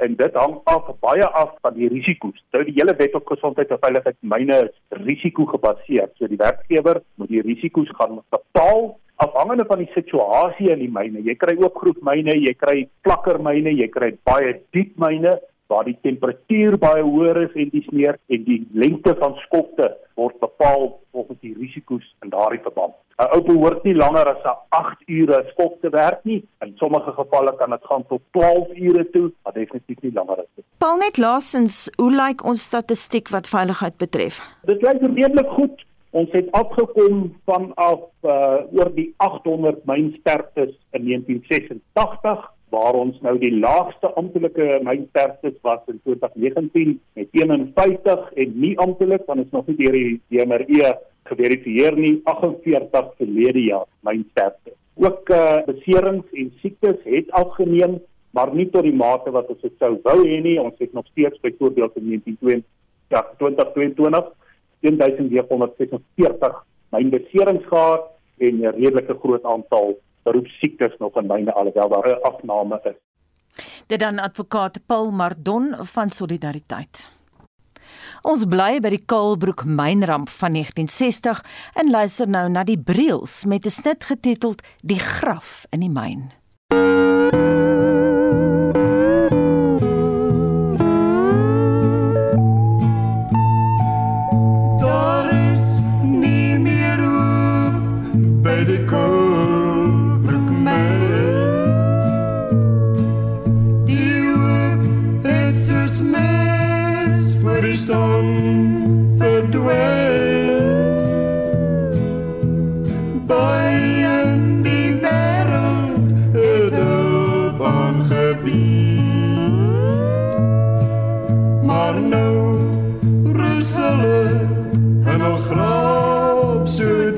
en dit hang af baie af van die risiko's. Nou die hele wet op gesondheid en veiligheid myne is risiko gebaseer. So die werkgewer moet die risiko's gaan bepaal afhangende van die situasie in die myne. Jy kry ook groefmyne, jy kry plakkermyne, jy kry baie diep myne waar die temperatuur baie hoër is en dis meer en die lengte van skofte word bepaal volgens die risiko's in daardie verband. 'n Ou behoort nie langer as 'n 8 ure skof te werk nie. In sommige gevalle kan dit gaan tot 12 ure toe, maar definitief nie langer as dit. Paul net laasens, hoe lyk ons statistiek wat veiligheid betref? Dit lyk redelik goed. Ons het afgekom vanaf uh, oor die 800 mynsterftes in 1986 waar ons nou die laagste amptelike mynsterftes was in 2019 met 51 en nie amptelik want ons nog nie deur die DMRE geverifieer nie 48 verlede jaar mynsterftes. Ook uh, beserings en siektes het afgeneem maar nie tot die mate wat ons dit sou wou hê nie. Ons het nog steeds byvoorbeeld in 1922 ja, 2022 1946 myn beserings gehad en 'n redelike groot aantal beroepsiektes nog in myne alhoewel daar 'n afname is. Dit dan advokaat Paul Mardon van Solidariteit. Ons bly by die Kaalbroek mynramp van 1960 en luister nou na die breels met 'n snit getiteld Die graf in die myn. gemeng son verdwyn by in die wêreld het hulp aangebied. Maar nou rus hulle in hul graf so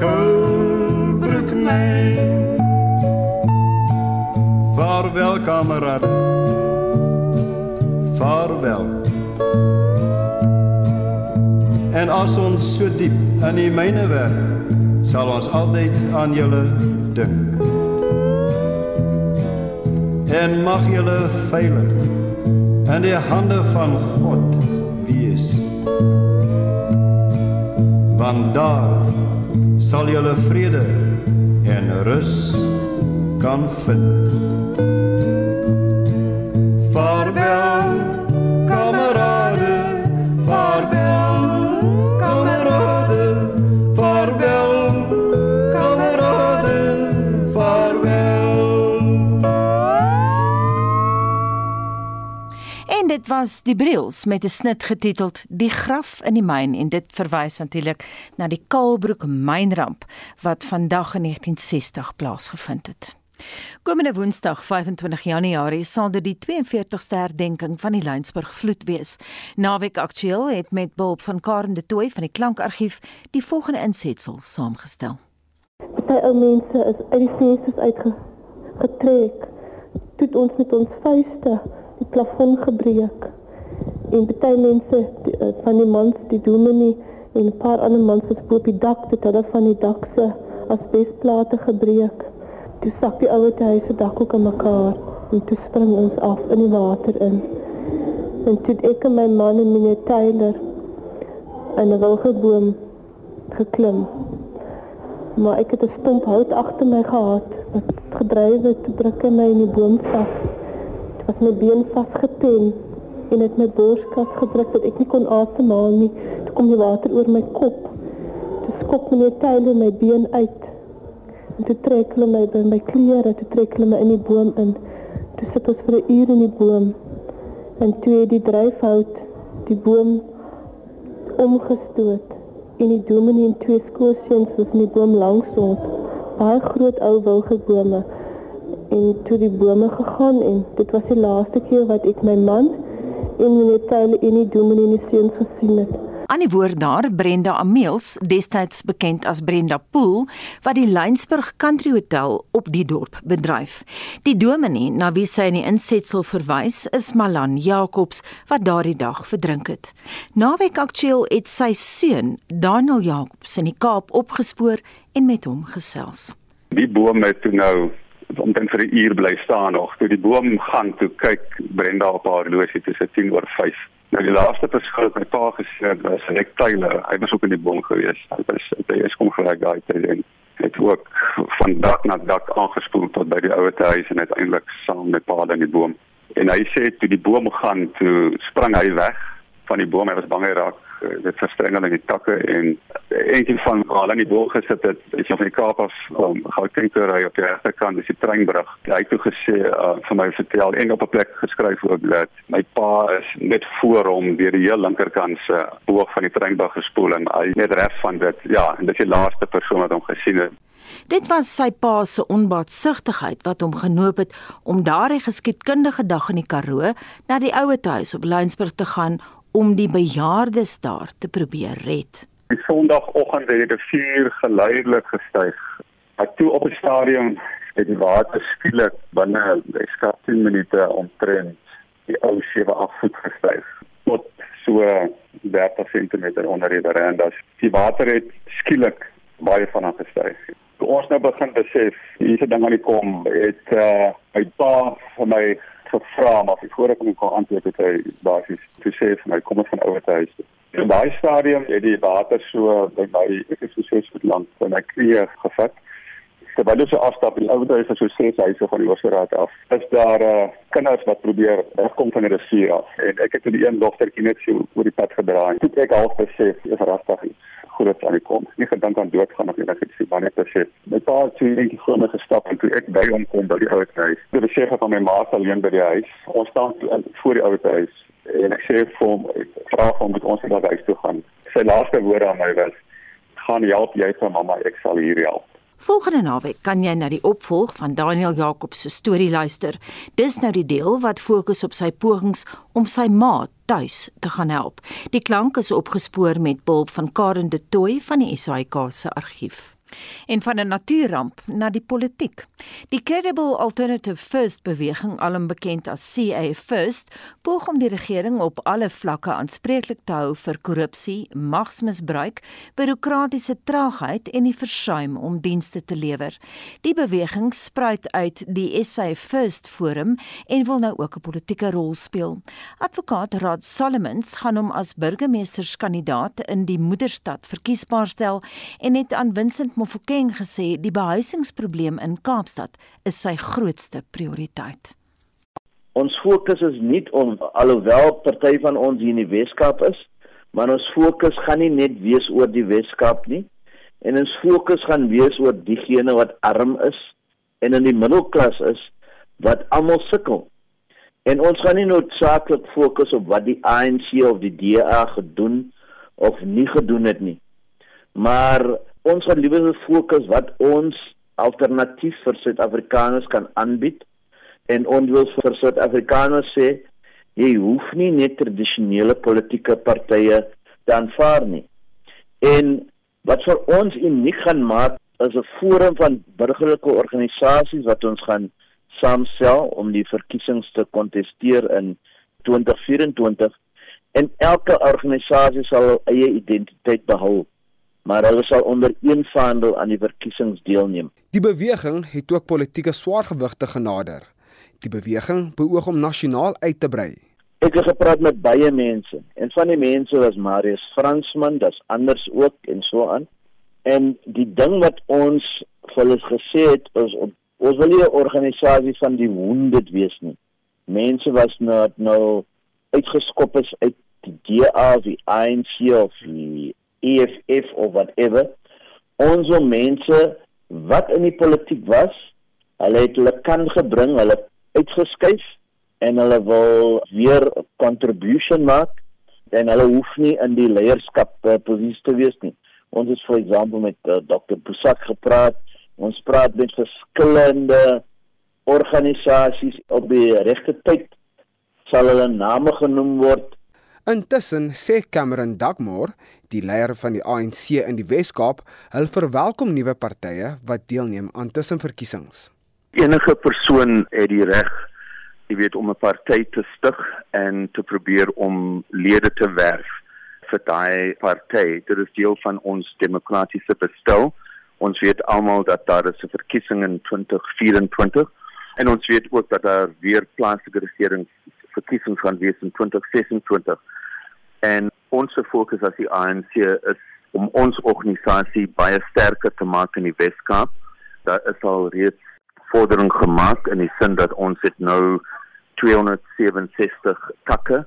koelbroek mijn. Vaarwel kamerade, vaarwel. En as ons so diep in die myne werk, sal ons altyd aan julle dink. En mag julle veilig in die hande van God wees. Want daar sal julle vrede en rus kan vind. Vaarwel kamerade, vaarwel dit was die Briels met 'n snit getiteld Die graf in die myn en dit verwys natuurlik na die Kaalbroek mynramp wat vandag in 1960 plaasgevind het. Komende Woensdag 25 Januarie sal dit die 42ste herdenking van die Lynsburg vloed wees. Naweek Aktueel het met behulp van Karen de Tooy van die Klankargief die volgende insetsel saamgestel. Party ou mense is uit die vensters uitgetrek. Toe ons met ons vuiste die plafon gebreek. En party mense eh, van die mans, die dominee en 'n paar ander mans is op die dak, dit hulle van die dak se asbesplate gebreek. Toe sak die ouer huis se dak ook in mekaar en toe spring ons af in die water in. En toe het ek en my man en meneer Taylor in 'n wilgeboom geklim. Maar ek het 'n stomp hout agter my gehad wat gedryf het te druk my in die boom vas. Was my been vasgetem en dit my borskas gedruk dat ek nie kon asemhaal nie. Toe kom die water oor my kop. Toe skop meneer Taylor my been uit. En toe trek hulle my by my klere, toe trek hulle my in die boom in. Toe sit ons vir 'n uur in die boom. En toe het die dryfhout die boom omgestoot en die dominee en twee skoolseuns was in die boom langs ons. Baie groot ou wilgebome en toe die bome gegaan en dit was die laaste keer wat ek my man en meneer Taylor en die dominee en die seuns gesien het. Aan die woord daar Brenda Ameels, destyds bekend as Brenda Pool, wat die Lynsburg Country Hotel op die dorp bedryf. Die dominee na wie sy in die insetsel verwys, is Malan Jacobs wat daardie dag verdrink het. Naweek aktueel het sy seun, Daniel Jacobs, in die Kaap opgespoor en met hom gesels. Die boom het toe nou omtrent vir 'n uur bly staan nog. Toe die boom gaan, toe kyk Brenda op haar horlosie, dit is 10 oor 5. Nou die laaste persoon wat my pa gesê het was Rick Taylor. Hy was ook in die boom gewees. Hy was hy is kom gelyk daai tyd en het ook van dak na dak aangespoel tot by die ouete huis en uiteindelik saam met pa in die boom. En hy sê toe die boom gaan, toe sprang hy weg van die boom. Hy was bang hy raak dit verstrengel in die takke en eentjie van al in die boom gesit het is van die Kaap af gou kyk hoe hy op die regterkant dis die treinbrug. Hy het toe gesê uh, vir my vertel en op 'n plek geskryf ook dat my pa is net voor hom deur die heel linkerkant se boog van die treinbrug gespoel en hy net reg van dit. Ja en dit is die laaste persoon wat hom gesien het. Dit was sy pa se onbaatsigtigheid wat hom genoop het om daardie geskiedkundige dag in die Karoo na die ouete huis op Lynsburg te gaan om die bejaardes daar te probeer red. Die Sondagoggend het die rivier geleidelik gestyg. Ek toe op die stadion het die water skielik binne skat 10 minute omtrent die ou 7-8 voet gestyg tot so 30 cm onder die verandas. Die water het skielik baie vinnig gestyg. Toe ons nou begin besef hierdie ding aan die kom, het uh, my pa vir my gevra maar voor ek hom kon antwoord het hy basies gesê vir my kom ons van ouer huis. In daai stadium het die water so by my ek is so ses voet lank van my knie gevat. Terwyl ons afstap in ouer huis so ses huise van die Oosraad af. Is daar uh, kinders wat probeer wegkom van die rivier af en ek het die een dogtertjie net so oor die pad gedraai. Toe ek half besef is regtig iets groot aan die kom. Nie gedink aan doodgaan of enigiets nie, maar net besef. My pa het so eendag voor my gestap en toe ek by hom kom by die ouer huis. Die besef van my ma alleen by die huis. Ons staan voor die ouer huis en ek sê vir hom, ek vra hom met ons na huis toe gaan. Sy laaste woorde aan my was: "Gaan help jy vir mamma, ek sal hier help." Volgende naweek kan jy na die opvolg van Daniel Jacobs se storie luister. Dis nou die deel wat fokus op sy pogings om sy ma tuis te gaan help. Die klank is opgespoor met behulp van Karen de Tooy van die SAIK se argief en van 'n natuurramp na die politiek. Die Credible Alternative First beweging, alom bekend as CA First, poog om die regering op alle vlakke aanspreeklik te hou vir korrupsie, magsmisbruik, bureaukratiese traagheid en die versuim om dienste te lewer. Die beweging spruit uit die SA First Forum en wil nou ook 'n politieke rol speel. Advokaat Rod Solomons gaan hom as burgemeesterskandidaat in die moederstad verkiesbaar stel en het aan Vincent Mofokeng gesê die behuisingsprobleem in Kaapstad is sy grootste prioriteit. Ons fokus is nie om alhoewel party van ons hier in die Weskaap is, maar ons fokus gaan nie net wees oor die Weskaap nie. En ons fokus gaan wees oor diegene wat arm is en in die middelklas is wat almal sukkel. En ons gaan nie noodsaaklik fokus op wat die ANC of die DA gedoen of nie gedoen het nie. Maar ons gaan liewer fokus wat ons alternatief vir Suid-Afrikaners kan aanbied. En ons wil vir Suid-Afrikaners sê jy hoef nie net tradisionele politieke partye te aanvaar nie. En wat vir ons uniek gaan maak is 'n forum van burgerlike organisasies wat ons gaan saamstel om die verkiesings te kontesteer in 2024 en elke organisasie sal hul eie identiteit behou maar hulle sal onder een vaandel aan die verkiesings deelneem. Die beweging het ook politieke swaargewigte genader. Die beweging beoog om nasionaal uit te brei. Ek het gepraat met baie mense en van die mense was Marius Fransman, dis anders ook en so aan. En die ding wat ons vir hulle gesê het is ons wil nie 'n organisasie van die wounded wees nie. Mense was nou nou uitgeskop is uit die DA of die ANC of die EFF of whatever ons wil mense wat in die politiek was hulle het hulle kan gebring hulle uitgeskuif en hulle wil weer 'n contribution maak en hulle hoef nie in die leierskap uh, posisie te wees nie. Ons het vir voorbeeld met uh, Dr. Pusak gepraat. Ons praat met verskillende organisasies op die regte tyd sal hulle name genoem word. Intussen sê Cameron Dagmore, die leier van die ANC in die Wes-Kaap, hul verwelkom nuwe partye wat deelneem aan tussenverkiesings. Enige persoon het die reg, jy weet, om 'n party te stig en te probeer om lede te werf vir daai party. Dit is deel van ons demokratiese bestel. Ons weet almal dat daar 'n verkiesing in 2024 en ons weet ook dat daar weer plaaslike regerings verkiesings gaan wees in 2026. En ons fokus as die ANC is om ons organisasie baie sterker te maak in die Weskaap. Daar is al reeds vordering gemaak in die sin dat ons het nou 267 takke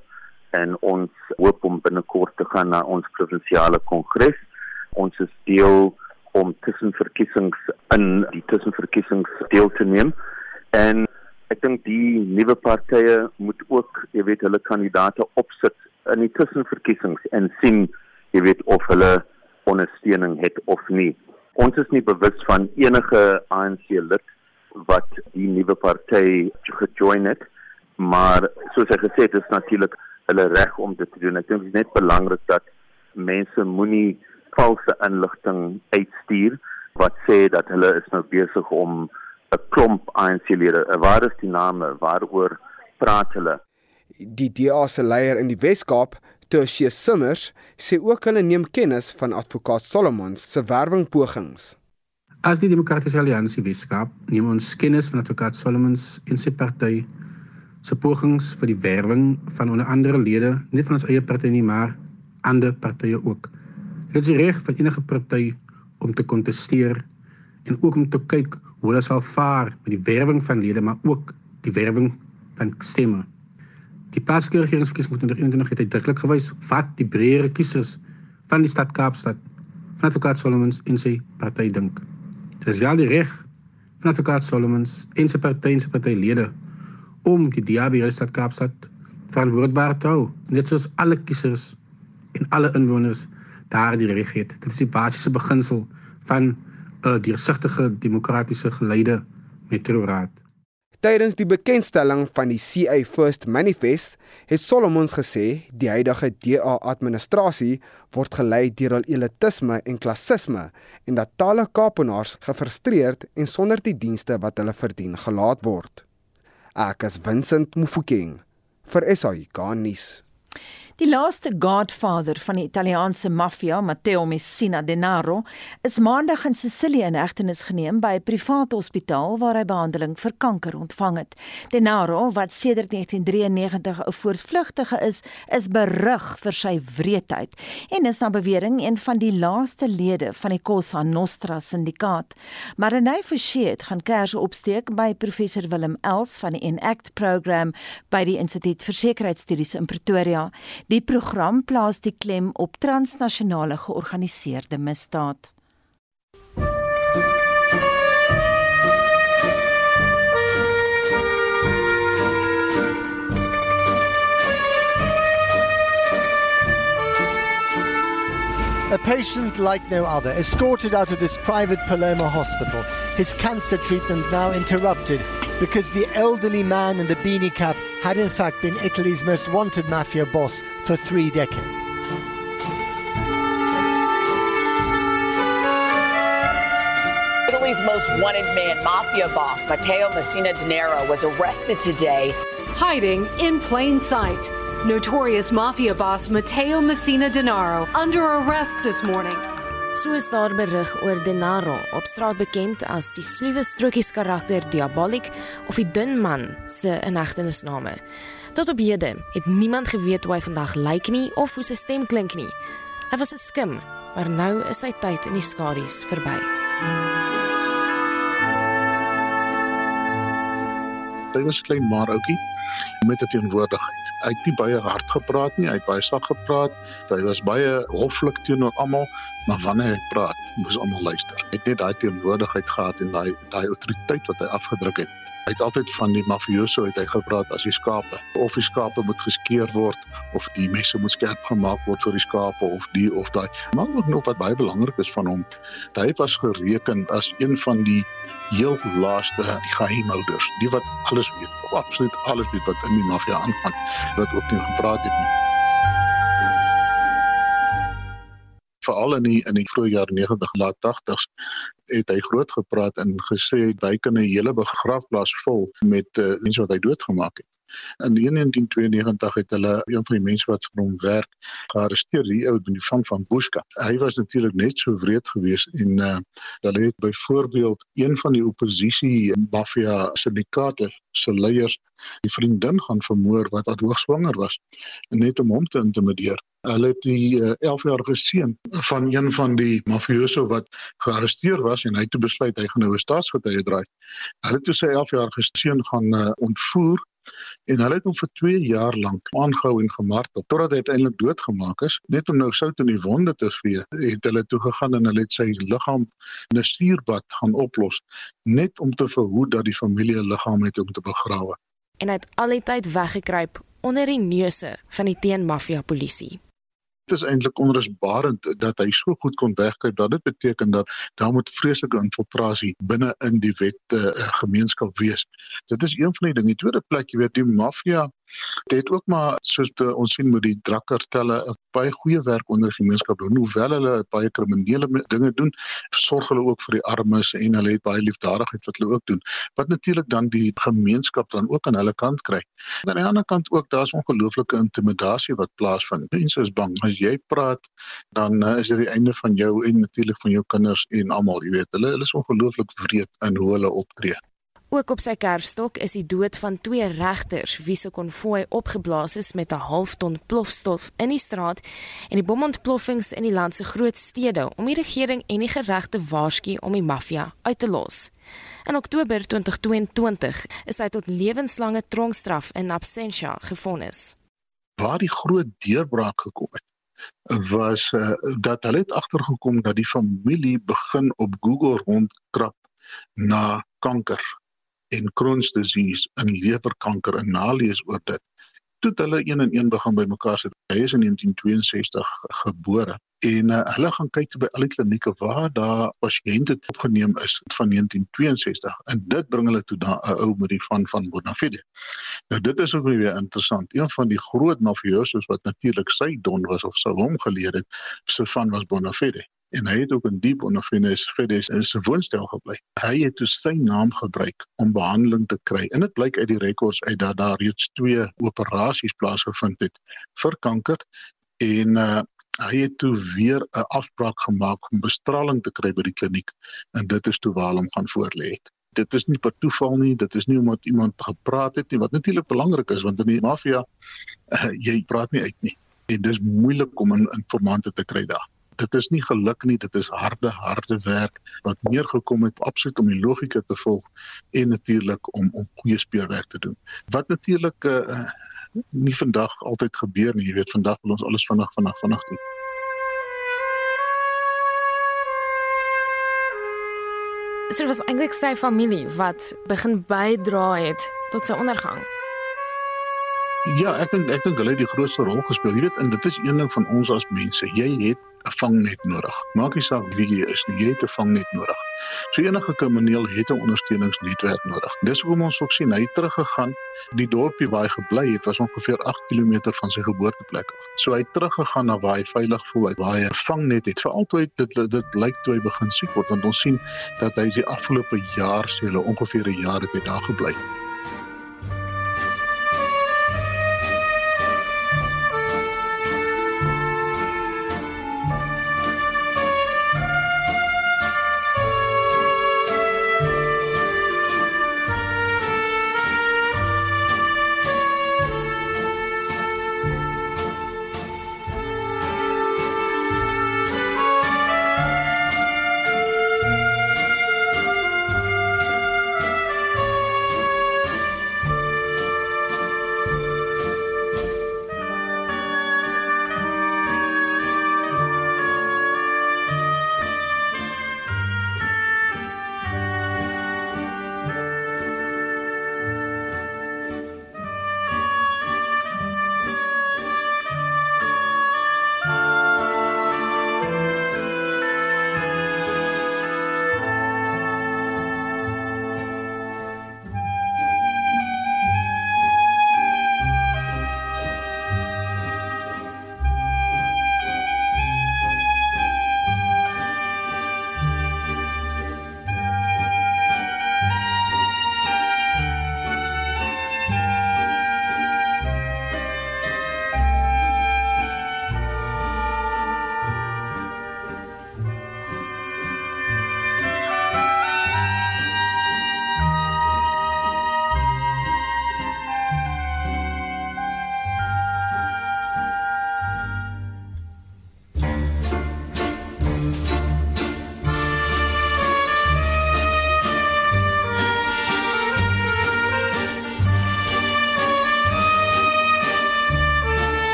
en ons hoop om binnekort te gaan na ons provinsiale kongres. Ons is deel om tussenverkiesings in die tussenverkiesings deel te neem en ek dink die nuwe partye moet ook, jy weet, hulle kandidaate opsit in die tussenverkiesings en sien, jy weet, of hulle ondersteuning het of nie. Ons is nie bewus van enige ANC lid wat die nuwe party gejoin het, maar soos ek gesê het, is natuurlik hulle reg om dit te doen. Ek dink dit is net belangrik dat mense moenie valse inligting uitstuur wat sê dat hulle is nou besig om 'n klomp ANC-lede. Waar is die name? Waaroor praat hulle? Die DA se leier in die Wes-Kaap, Tersie Simmers, sê ook hulle neem kennis van advokaat Solomons se werwingpogings. As die Demokratiese Alliansie Wes-Kaap neem ons kennis van advokaat Solomons en sy party se pogings vir die werwing van onder andere lede, nie van ons eie party nie, maar ander partye ook. Dit is reg vir enige party om te kontesteer en ook om te kyk hoe hulle sal vaar met die werwing van lede maar ook die werwing van stemme. Die plaaslike regeringsverkiesing in 2021 het uitdruklik gewys wat die breëre kiesers van die stad Kaapstad van advokaat Solomons en sy party dink. Dit is wel die reg van advokaat Solomons en sy party en sy partylede om die DAB in die stad Kaapstad verantwoordbaar te hou, net soos alle kiesers en alle inwoners daar die reg het. Dit is die basiese beginsel van 'n deursigtige demokratiese geleide metroraad. Tydens die bekendstelling van die CA First Manifest het Solomons gesê die huidige DA-administrasie word gelei deur hul elitisme en klassisme en dat talle Kaapenaars gefrustreerd en sonder die dienste wat hulle verdien gelaat word. Ek is Vincent Mufokeng vir SAK nuus. Die laaste godfather van die Italiaanse maffia, Matteo Messina Denaro, is maandag in Sicilië in hegtenis geneem by 'n privaat hospitaal waar hy behandeling vir kanker ontvang het. Denaro, wat sedert 1993 'n voortvlugtige is, is berug vir sy wreedheid en is na bewering een van die laaste lede van die Cosa Nostra syndikaat. Marine Forshey gaan kers opsteek by professor Willem Els van die Enact program by die Instituut vir Sekuriteitsstudies in Pretoria. Die program plaas die klem op transnasionale georganiseerde misdaad. A patient like no other, escorted out of this private Palermo hospital, his cancer treatment now interrupted because the elderly man in the beanie cap had in fact been Italy's most wanted mafia boss for three decades. Italy's most wanted man, mafia boss Matteo Messina Denaro, was arrested today. Hiding in plain sight. Notorious mafia boss Matteo Messina Denaro under arrest this morning. So is daar berig oor Denaro, op straat bekend as die sluwe strokies karakter Diabolik of die dun man se inhegtenisname. Tot op hede het niemand geweet hoe hy vandag lyk nie of hoe sy stem klink nie. Hy was 'n skim, maar nou is sy tyd in die skadu's verby. Hy was klein maar ouetjie met 'n teenwoordigheid. Hy het nie baie hard gepraat nie, hy het baie swak gepraat. Hy was baie hoflik teenoor almal, maar wanneer hy praat, moes almal luister. Hy het net daai teenwoordigheid gehad en daai daai autoriteit wat hy afgedruk het. Hy het altyd van die mafioso het hy gepraat as die skape. Of die skape moet geskeer word of die messe moet skerp gemaak word vir die skape of die of daai. Maar ook nog wat baie belangrik is van hom, hy was gereken as een van die heel laaste die geheimhouders, die wat alles weet, absoluut alles weet wat in die maffia aangaan, wat ook nie gepraat het nie. veral in die in die vroeë jare 90 laat 80s het hy groot gepraat en gesê hy kan 'n hele begrafplaas vol met uh, mense wat hy doodgemaak het. In 1992 het hulle een van die mense wat vir hom werk gearresteer, die ou die van van Bushka. Hy was natuurlik net so wreed geweest en uh, hulle het byvoorbeeld een van die oppositie mafia syndikaate se leiers die vriendin gaan vermoor wat wat hoogswanger was net om hom te intimideer. Hulle het die uh, 11-jarige seun van een van die mafioso wat gearresteer was en hy het besluit hy gaan nou 'n staatsgetuie draai. Hulle het toe sy 11-jarige seun gaan uh, ontvoer en hulle het hom vir 2 jaar lank aangehou en gemartel totdat hy uiteindelik doodgemaak is. Net om nou sout in die wonde te vee, het hulle toe gegaan en hulle het sy liggaam in 'n suurbad gaan oplos net om te verhoed dat die familie 'n liggaam het om te begrawe. En hy het al die tyd weggekruip onder die neuse van die teenmafia polisie. Dit is eintlik onrusbarend dat hy so goed kon wegkruip dat dit beteken dat daar moet vreeslike infiltrasie binne in die wet uh, gemeenskap wees. Dit is een van die dinge. Tweede plek, jy weet, die maffia Dit het ook maar soos te, ons sien met die drakkertelle 'n baie goeie werk onder die gemeenskap doen. Hoewel hulle baie kriminele dinge doen, sorg hulle ook vir die armes en hulle het baie liefdadigheid wat hulle ook doen. Wat natuurlik dan die gemeenskap dan ook aan hulle kant kry. Aan die ander kant ook daar's ongelooflike intimidasie wat plaasvind. Mense is bang as jy praat, dan uh, is dit die einde van jou en natuurlik van jou kinders en almal, jy weet. Hulle hulle is ongelooflik wreed in hoe hulle optree. Ook op sy kerfstok is die dood van twee regters wie se konvooi opgeblaas is met 'n half ton plofstof in die straat en die bomontploffings in die land se groot stede om die regering en die geregte waarsku om die maffia uit te los. In Oktober 2022 is hy tot lewenslange tronkstraf in absentia gefonnis. Waar die groot deurbraak gekom het was uh, dat hulle het agtergekom dat die familie begin op Google rondkrap na kanker en Crohn's disease en lewerkanker en nalees oor dit toe het hulle een en een begin bymekaar sit. Hy is in 1962 gebore en uh, hulle gaan kyk by al die klinieke waar daar pasiënte opgeneem is van 1962 en dit bring hulle toe daar 'n ou met die van van Bonafide. Nou dit is ook weer interessant. Een van die groot mafiosos wat natuurlik sy don was of sou hom geleer het, so van was Bonafide en hy het ook in diep ondervindings Fedes in sy woonstel gebly. Hy het toe sy naam gebruik om behandeling te kry. En dit blyk uit die rekords uit dat daar reeds twee operasies plaasgevind het vir kanker en uh, hy het toe weer 'n afspraak gemaak om bestraling te kry by die kliniek en dit is toe waar hom gaan voorlê het. Dit is nie per toeval nie, dit is nie omdat iemand gepraat het nie wat natuurlik belangrik is want in die maffia uh, jy praat nie uit nie en dis moeilik om in informante te kry daar dit is nie geluk nie, dit is harde harde werk wat neergekom het absoluut om die logika te volg en natuurlik om om goeie speurwerk te doen. Wat natuurlik uh, nie vandag altyd gebeur nie, jy weet vandag wil ons alles vinnig vinnig vinnig doen. Dit was eintlik sy familie wat begin bydra het tot sy ondergang. Ja, ek dink ek dink hulle het die grootste rol gespeel. Jy weet, en dit is een ding van ons as mense. Jy het 'n vangnet nodig. Maak nie saak wie jy is nie, jy het 'n vangnet nodig. So enige krimineel het 'n ondersteuningsnetwerk nodig. Dis hoekom ons ook sien hy het teruggegaan. Die dorpie waar hy gebly het was ongeveer 8 km van sy geboorteplek af. So hy het teruggegaan na waar hy veilig voel, waar hy 'n vangnet het. Veral toe dit dit blyk toe hy begin siek word want ons sien dat hy die afgelope jaar, sê hulle ongeveer 'n jaar het hy daar gebly.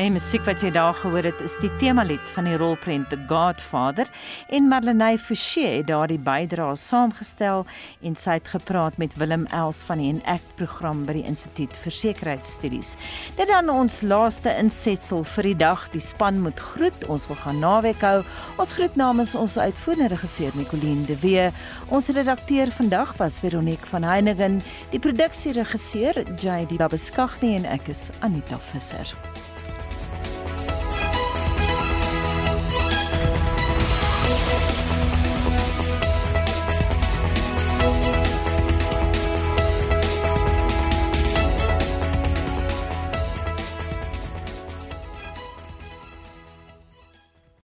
En musiek wat jy daar gehoor het, is die temalied van die rolprent The Godfather en Marlenae Forsie het daardie bydrae saamgestel en sy het gepraat met Willem Els van die Enact program by die Instituut vir Sekuriteitsstudies. Dit dan ons laaste insetsel vir die dag. Die span moet groet. Ons wil gaan naweek hou. Ons groet namens ons uitvoerende regisseur Nicoline de Wee. Ons redakteur vandag was Veronique van Heiningen. Die produksieregisseur JD Babeskaghni en ek is Anita Visser.